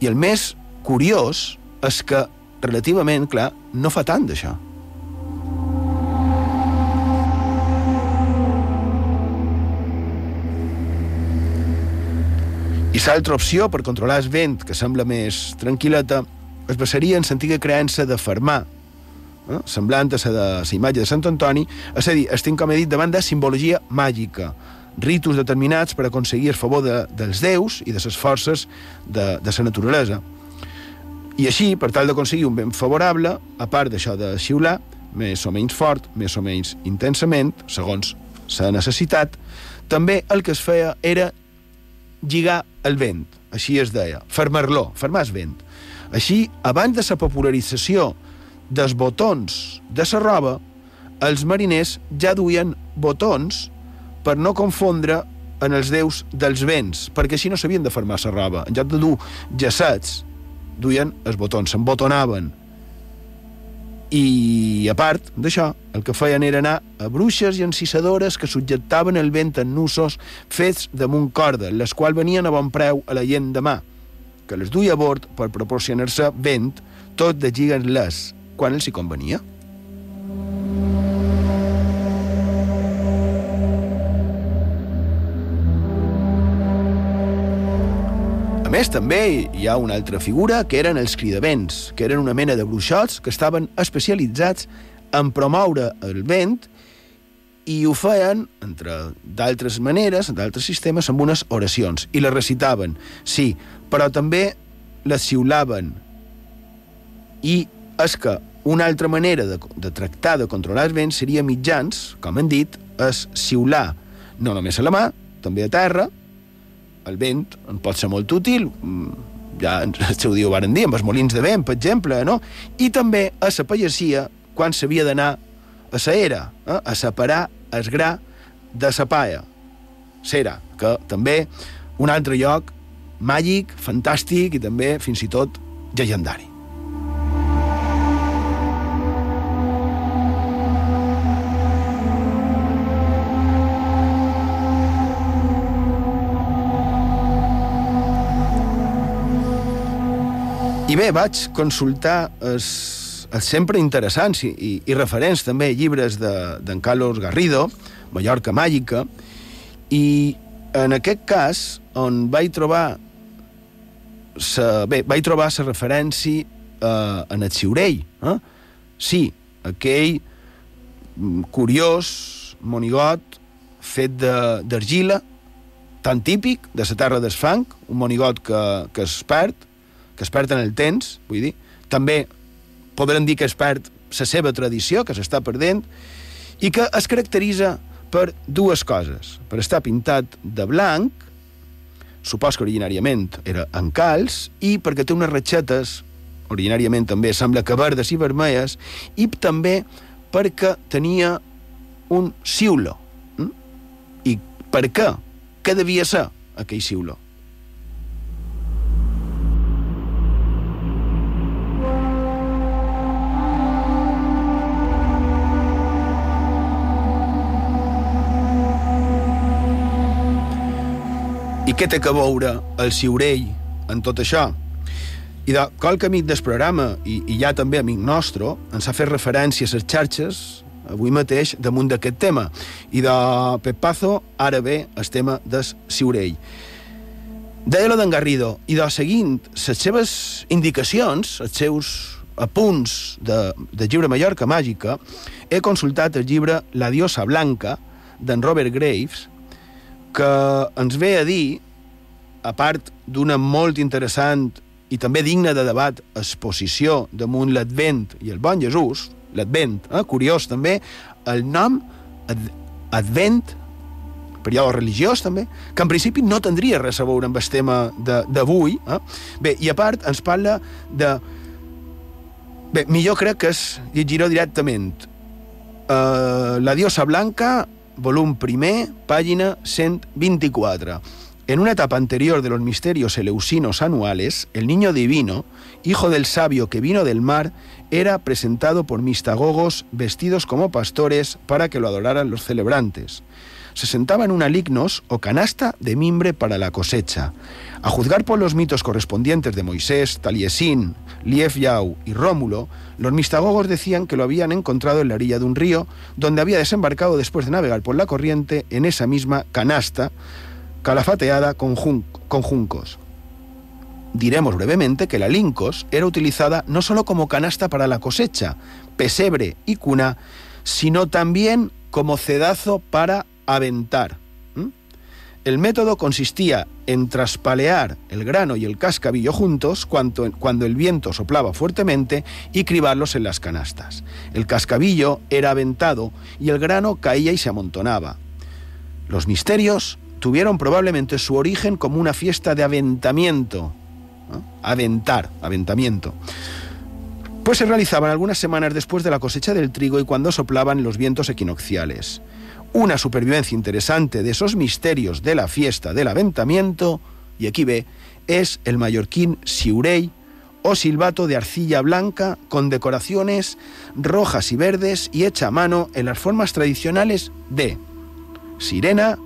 I el més curiós és que, relativament, clar, no fa tant d'això. I l'altra opció per controlar el vent, que sembla més tranquil·leta, es basaria en l'antiga creença de fermar, eh? semblant a la de la imatge de Sant Antoni, és a dir, estem, com he dit, davant de simbologia màgica, ritus determinats per aconseguir el favor de, dels déus i de les forces de, de la naturalesa. I així, per tal d'aconseguir un vent favorable, a part d'això de xiular, més o menys fort, més o menys intensament, segons la necessitat, també el que es feia era lligar el vent, així es deia, fermar-lo, fermar el vent. Així, abans de la popularització dels botons de la roba, els mariners ja duien botons per no confondre en els déus dels vents, perquè així no s'havien de fermar la roba. En lloc de dur jassets, duien els botons, s'embotonaven. I, a part d'això, el que feien era anar a bruixes i encissadores que subjectaven el vent en nussos fets damunt corda, les quals venien a bon preu a la gent de mà, que les duia a bord per proporcionar-se vent, tot de lligant-les, quan els hi convenia. Més, també hi ha una altra figura, que eren els cridavents, que eren una mena de bruixots que estaven especialitzats en promoure el vent i ho feien, entre d'altres maneres, d'altres sistemes, amb unes oracions. I les recitaven, sí, però també les xiulaven. I és que una altra manera de, de tractar de controlar el vent seria mitjans, com han dit, és xiular no només a la mà, també a terra, el vent en pot ser molt útil, mm, ja el seu dia varen dir, amb els molins de vent, per exemple, no? I també a la pallacia, quan s'havia d'anar a la era, eh? a separar el gra de la paia. Cera, que també un altre lloc màgic, fantàstic i també, fins i tot, llegendari. Bé, vaig consultar els, els sempre interessants i, i, i referents també llibres d'en de, Carlos Garrido, Mallorca Màgica, i en aquest cas, on vaig trobar sa, bé, vaig trobar la referència eh, en el Ciurell. Eh? Sí, aquell mm, curiós monigot fet d'argila, tan típic de la terra del fang, un monigot que, que es perd, que es perd en el temps, vull dir, també podrem dir que es perd la seva tradició, que s'està perdent, i que es caracteritza per dues coses. Per estar pintat de blanc, supos que originàriament era en calç, i perquè té unes ratxetes, originàriament també sembla que verdes i vermelles, i també perquè tenia un siulo. Mm? I per què? Què devia ser aquell siulo? Què té que veure el Ciurell en tot això? I de qualque amic del programa, i, i ja també amic nostre, ens ha fet referència a les xarxes avui mateix damunt d'aquest tema. I de Pepazo, ara ve el tema del Ciurell. Deia lo d'en Garrido, i de seguint les seves indicacions, els seus apunts de, de llibre Mallorca Màgica, he consultat el llibre La diosa blanca, d'en Robert Graves, que ens ve a dir, a part d'una molt interessant i també digna de debat exposició damunt l'Advent i el Bon Jesús, l'Advent, eh, curiós també, el nom ad Advent, període religiós també, que en principi no tindria res a veure amb el tema d'avui. Eh? Bé, i a part ens parla de... Bé, millor crec que es llegirà directament. Uh, la diosa blanca volum primer, pàgina 124. En una etapa anterior de los misterios eleusinos anuales, el niño divino, hijo del sabio que vino del mar, era presentado por mistagogos vestidos como pastores para que lo adoraran los celebrantes. Se sentaba en una lignos o canasta de mimbre para la cosecha. A juzgar por los mitos correspondientes de Moisés, Taliesin, Lief Yau y Rómulo, los mistagogos decían que lo habían encontrado en la orilla de un río, donde había desembarcado después de navegar por la corriente en esa misma canasta, calafateada con, con juncos. Diremos brevemente que la lincos era utilizada no solo como canasta para la cosecha, pesebre y cuna, sino también como cedazo para aventar. El método consistía en traspalear el grano y el cascabillo juntos cuando, cuando, el viento soplaba fuertemente y cribarlos en las canastas. El cascabillo era aventado y el grano caía y se amontonaba. Los misterios tuvieron probablemente su origen como una fiesta de aventamiento. Aventar, aventamiento. Pues se realizaban algunas semanas después de la cosecha del trigo y cuando soplaban los vientos equinocciales. Una supervivencia interesante de esos misterios de la fiesta del aventamiento, y aquí ve, es el mallorquín siurey o silbato de arcilla blanca con decoraciones rojas y verdes y hecha a mano en las formas tradicionales de sirena,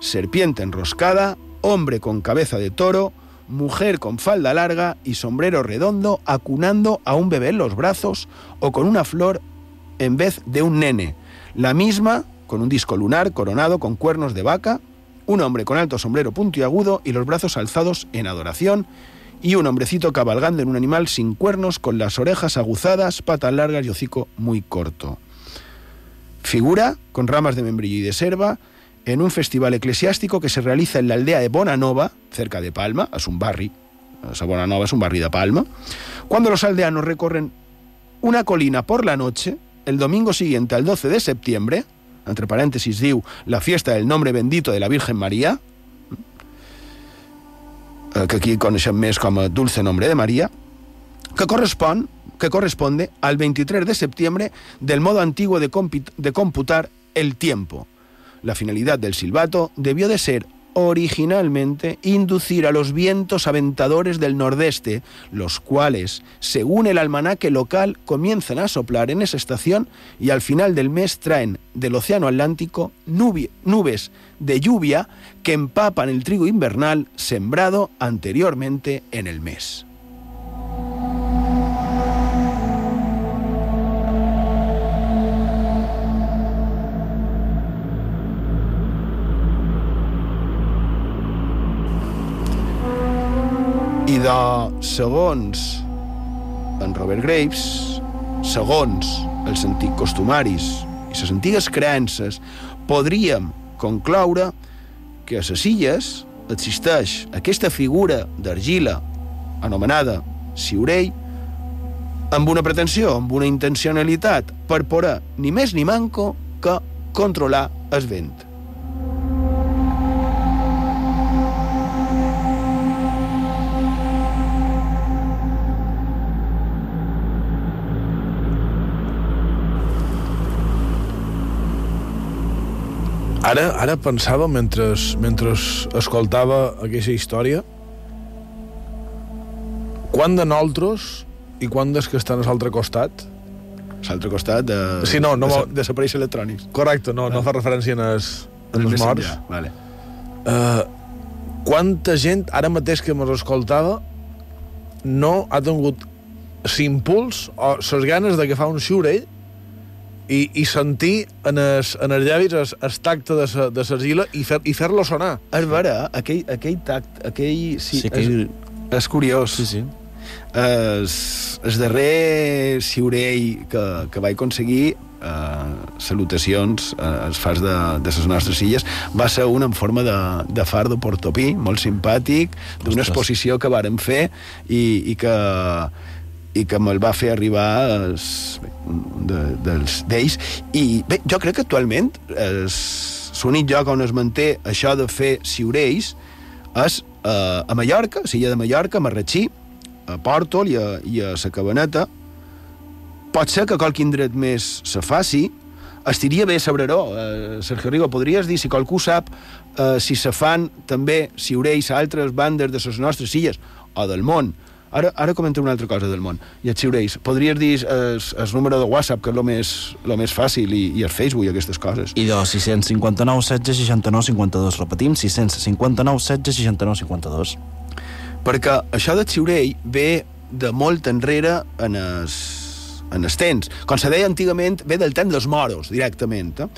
serpiente enroscada, hombre con cabeza de toro, mujer con falda larga y sombrero redondo acunando a un bebé en los brazos o con una flor en vez de un nene. La misma con un disco lunar coronado con cuernos de vaca, un hombre con alto sombrero puntiagudo y los brazos alzados en adoración, y un hombrecito cabalgando en un animal sin cuernos con las orejas aguzadas, patas largas y hocico muy corto. Figura con ramas de membrillo y de serva, en un festival eclesiástico que se realiza en la aldea de Bonanova, cerca de Palma, es un barri, esa Bonanova es un barri de Palma, cuando los aldeanos recorren una colina por la noche, el domingo siguiente al 12 de septiembre, entre paréntesis diu, la fiesta del nombre bendito de la Virgen María, eh, que aquí coneixem més com a Dulce Nombre de María, que que corresponde al 23 de septiembre del modo antiguo de computar el tiempo, la finalidad del silbato debió de ser originalmente inducir a los vientos aventadores del nordeste, los cuales, según el almanaque local, comienzan a soplar en esa estación y al final del mes traen del Océano Atlántico nubes de lluvia que empapan el trigo invernal sembrado anteriormente en el mes. I de, segons en Robert Graves, segons els antics costumaris i les antigues creences, podríem concloure que a les illes existeix aquesta figura d'argila anomenada Siurei amb una pretensió, amb una intencionalitat per poder ni més ni manco que controlar el vent. Ara, ara pensava, mentre, mentre escoltava aquesta història, quan de nosaltres i quan des que estan a l'altre costat? L'altre costat de... Sí, no, no de, desapareix electrònics. Correcte, no, ah. no fa referència en els, en els morts. Vale. Uh, quanta gent, ara mateix que mos escoltava, no ha tingut l'impuls o les ganes de agafar un xiurell i, i sentir en els, en els llavis el, el tacte de sa, de l'argila i fer-lo i fer sonar. És vera, aquell, aquell tact, aquell... Sí, sí aquell... És, és curiós. Sí, sí. El, el darrer ciurell que, que vaig aconseguir eh, salutacions eh, als fars de, de les nostres illes va ser un en forma de, de far de Portopí, molt simpàtic, d'una exposició que vàrem fer i, i que i que me'l va fer arribar d'ells. De, I bé, jo crec que actualment l'únic lloc on es manté això de fer ciurells és eh, a Mallorca, a l'illa de Mallorca, a Marratxí, a Pòrtol i a, i a la Cabaneta. Pot ser que qualque indret més se faci, estiria bé saber-ho. Eh, Sergio Rigo, podries dir, si qualcú sap, eh, si se fan també ciurells a altres bandes de les nostres illes o del món, Ara, ara comentaré una altra cosa del món. I els ciurells, podries dir el, el número de WhatsApp, que és el més, lo més fàcil, i, i el Facebook i aquestes coses. I de 659 16 69 52. Repetim, 659 16 69 52. Perquè això del ciurell ve de molt enrere en es, en els temps. Com se deia antigament, ve del temps dels moros, directament. Eh?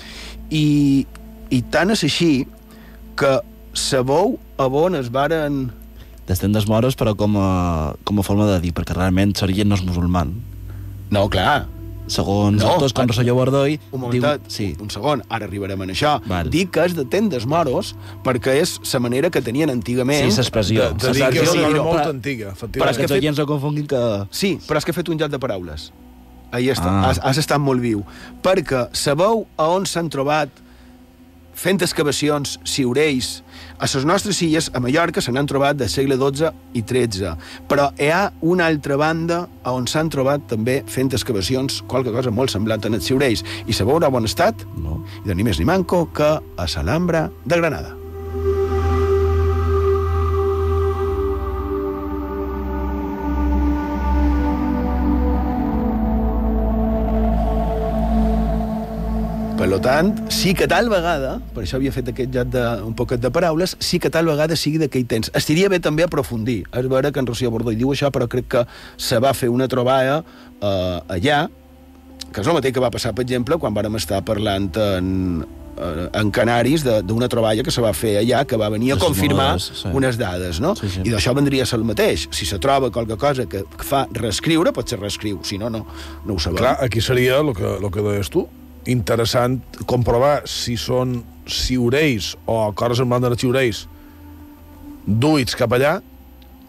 I, I tant és així que sabeu a on es varen Destem dels moros, però com a, com a forma de dir, perquè realment serien no és musulman. No, clar. Segons no, autors com Rosselló Bordoi... Un momentet, diu, sí. un segon, ara arribarem a això. Val. Dic que és de tendes moros perquè és la manera que tenien antigament... Sí, l'expressió. De, de dir que és una cosa molt antiga, efectivament. Però és que fet... no confonguin que... Sí, però és que he fet un joc de paraules. Ahí està, ah. has, has estat molt viu. Perquè sabeu a on s'han trobat fent excavacions, ciurells, a les nostres illes, a Mallorca, se n'han trobat del segle XII i XIII, però hi ha una altra banda on s'han trobat també fent excavacions qualque cosa molt semblant en els ciurells. I sabeu a bon estat? No. I de ni més ni manco que a l'Alhambra de Granada. Per tant, sí que tal vegada, per això havia fet aquest joc de, un poquet de paraules, sí que tal vegada sigui d'aquell temps. Estiria bé també aprofundir. És vera que en Rocío Bordó diu això, però crec que se va fer una trobada eh, allà, que és el mateix que va passar, per exemple, quan vàrem estar parlant en, eh, en Canaris d'una troballa que se va fer allà, que va venir a confirmar sí. unes dades, no? Sí, sí. I d'això vendria a ser el mateix. Si se troba qualque cosa que fa reescriure, pot ser reescriu. Si no, no, no ho sabem. Clar, aquí seria el que, el que deies tu, interessant comprovar si són ciurells o coses semblant de ciurells duits cap allà.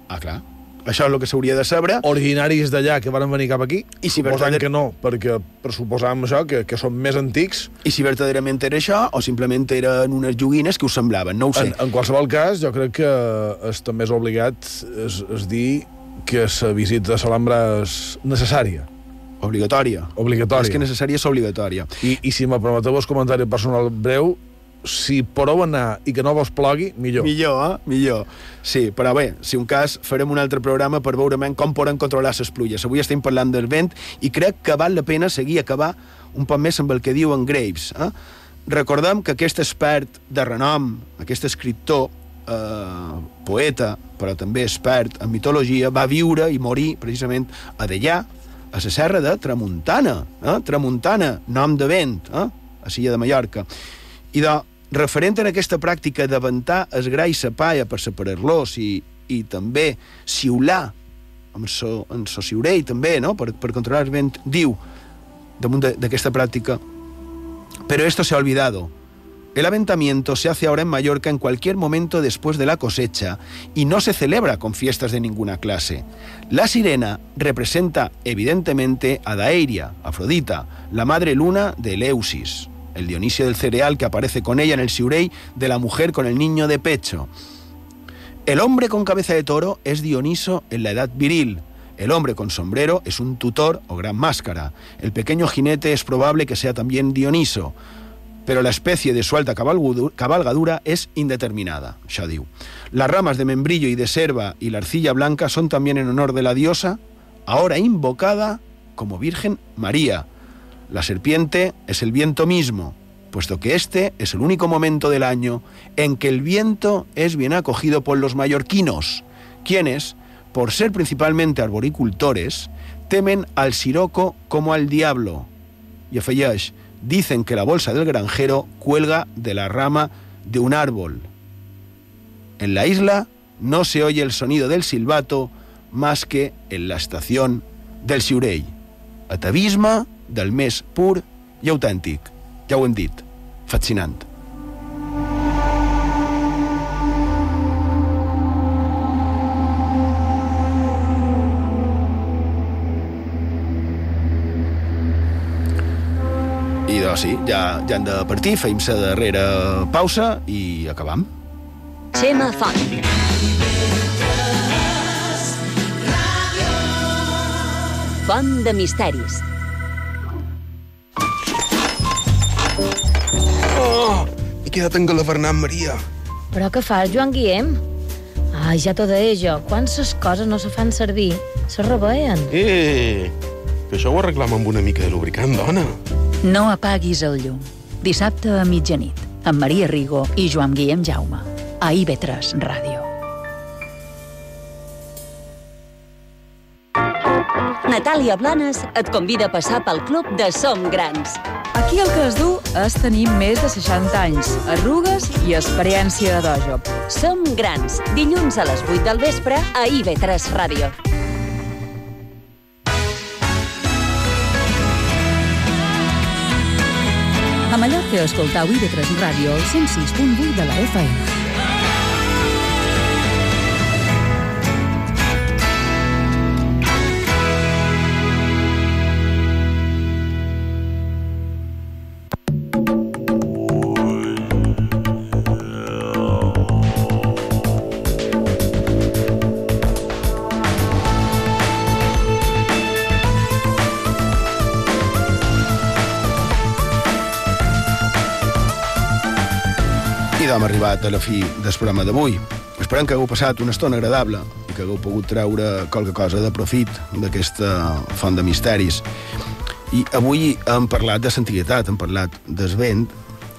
Ah, clar. Això és el que s'hauria de saber. Originaris d'allà que van venir cap aquí. I si verdader... que no, perquè pressuposàvem això, que, que són més antics. I si verdaderament era això, o simplement eren unes joguines que us semblaven, no ho sé. En, en qualsevol cas, jo crec que és, també és obligat es, es dir que la visita a l'Alhambra és necessària. Obligatòria. Obligatòria. És que necessària és obligatòria. I, i si me permeteu el comentari personal breu, si podeu anar i que no vos plogui, millor. Millor, eh? Millor. Sí, però bé, si un cas, farem un altre programa per veure com poden controlar les pluies. Avui estem parlant del vent i crec que val la pena seguir acabar un poc més amb el que diu en Graves. Eh? Recordem que aquest expert de renom, aquest escriptor, eh, poeta, però també expert en mitologia, va viure i morir precisament a Dellà, a la serra de Tramuntana, eh? Tramuntana, nom de vent, eh? a Silla de Mallorca. I de, referent a aquesta pràctica d'aventar es gra i sa paia per separar-los i, i també siular amb so, en so siurell també, no? per, per controlar el vent, diu damunt d'aquesta pràctica però esto se ha olvidado El aventamiento se hace ahora en Mallorca en cualquier momento después de la cosecha y no se celebra con fiestas de ninguna clase. La sirena representa evidentemente a Daeria, Afrodita, la madre luna de Eleusis, el Dionisio del cereal que aparece con ella en el Siurey de la mujer con el niño de pecho. El hombre con cabeza de toro es Dioniso en la edad viril, el hombre con sombrero es un tutor o gran máscara. El pequeño jinete es probable que sea también Dioniso pero la especie de su alta cabalgadura es indeterminada. Las ramas de membrillo y de serva y la arcilla blanca son también en honor de la diosa, ahora invocada como Virgen María. La serpiente es el viento mismo, puesto que este es el único momento del año en que el viento es bien acogido por los mallorquinos, quienes, por ser principalmente arboricultores, temen al siroco como al diablo. Dicen que la bolsa del granjero cuelga de la rama de un árbol. En la isla no se oye el sonido del silbato más que en la estación del Siurell. Atavisme del més pur i autèntic. Ja ho. Però sí, ja, ja hem de partir, feim la darrera pausa i acabam. Xema Font. Font de misteris. quedat en Galavernat Maria. Però què fas, Joan Guillem? Ai, ja t'ho deia jo, quan ses coses no se fan servir, se reveien. Eh, que això ho arreglam amb una mica de lubricant, dona. No apaguis el llum. Dissabte a mitjanit, amb Maria Rigo i Joan Guillem Jaume. A IB3 Ràdio. Natàlia Blanes et convida a passar pel club de Som Grans. Aquí el que es du és tenir més de 60 anys, arrugues i experiència de dojo. Som Grans, dilluns a les 8 del vespre a IB3 Ràdio. Mallorca escoltau IB3 Ràdio al 106.8 de la FM. Hem arribat a la fi del programa d'avui. Esperem que hagueu passat una estona agradable i que hagueu pogut treure qualque cosa de profit d'aquesta font de misteris. I avui hem parlat de l'antiguitat, hem parlat del vent,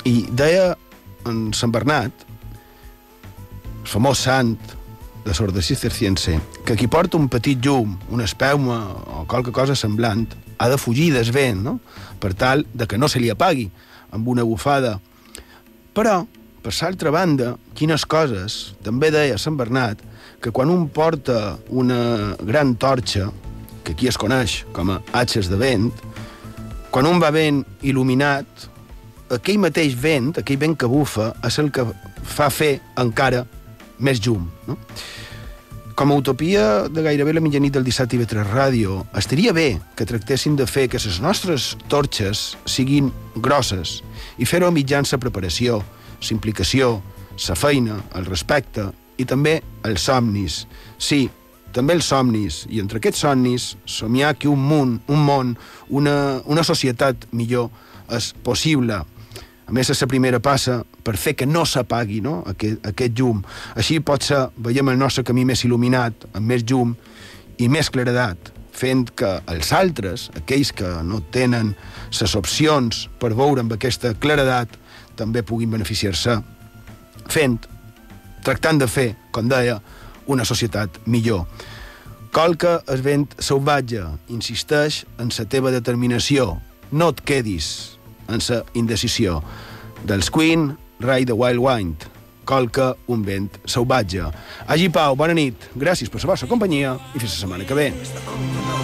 i deia en Sant Bernat, el famós sant de l'orde cisterciense, que qui porta un petit llum, una espelma o qualque cosa semblant, ha de fugir del vent, no? per tal de que no se li apagui amb una bufada. Però, per l'altra banda, quines coses, també deia Sant Bernat, que quan un porta una gran torxa, que aquí es coneix com a atxes de vent, quan un va ben il·luminat, aquell mateix vent, aquell vent que bufa, és el que fa fer encara més llum. No? Com a utopia de gairebé la mitjanit del dissabte i 3 Ràdio, estaria bé que tractessin de fer que les nostres torxes siguin grosses i fer-ho mitjans la l'implicació, la feina, el respecte i també els somnis. Sí, també els somnis, i entre aquests somnis somiar que un món, un món, una, una societat millor és possible. A més, és la primera passa per fer que no s'apagui no? aquest, aquest llum. Així pot ser, veiem el nostre camí més il·luminat, amb més llum i més claredat, fent que els altres, aquells que no tenen les opcions per veure amb aquesta claredat, també puguin beneficiar-se fent, tractant de fer, com deia, una societat millor. Colca el vent salvatge, insisteix en la teva determinació, no et quedis en la indecisió. Dels Queen, Ride the Wild Wind, colca un vent salvatge. Agi Pau, bona nit, gràcies per la vostra companyia i fins la setmana que ve.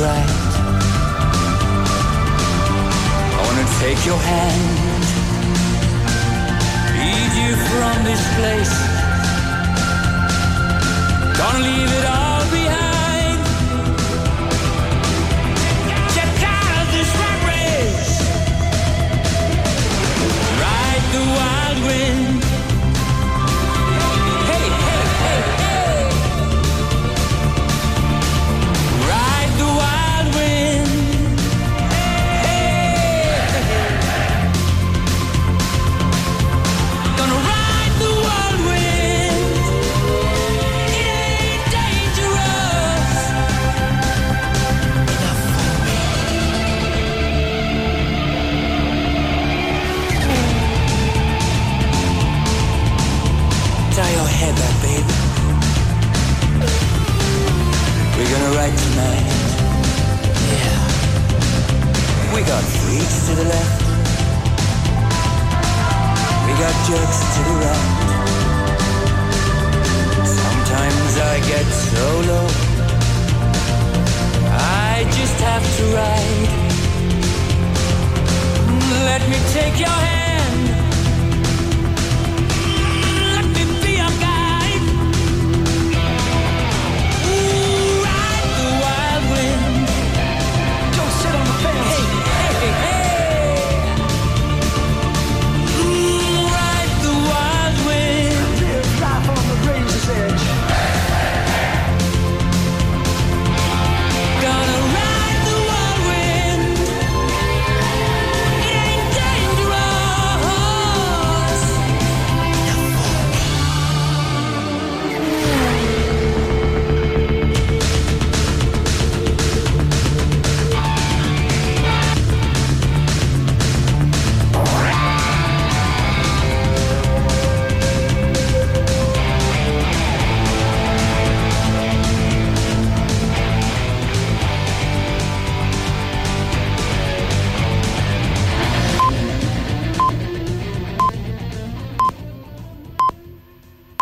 bright. I wanna take your hand, lead you from this place. Gonna leave it all behind. Get out of this rat race. Ride the wild wind.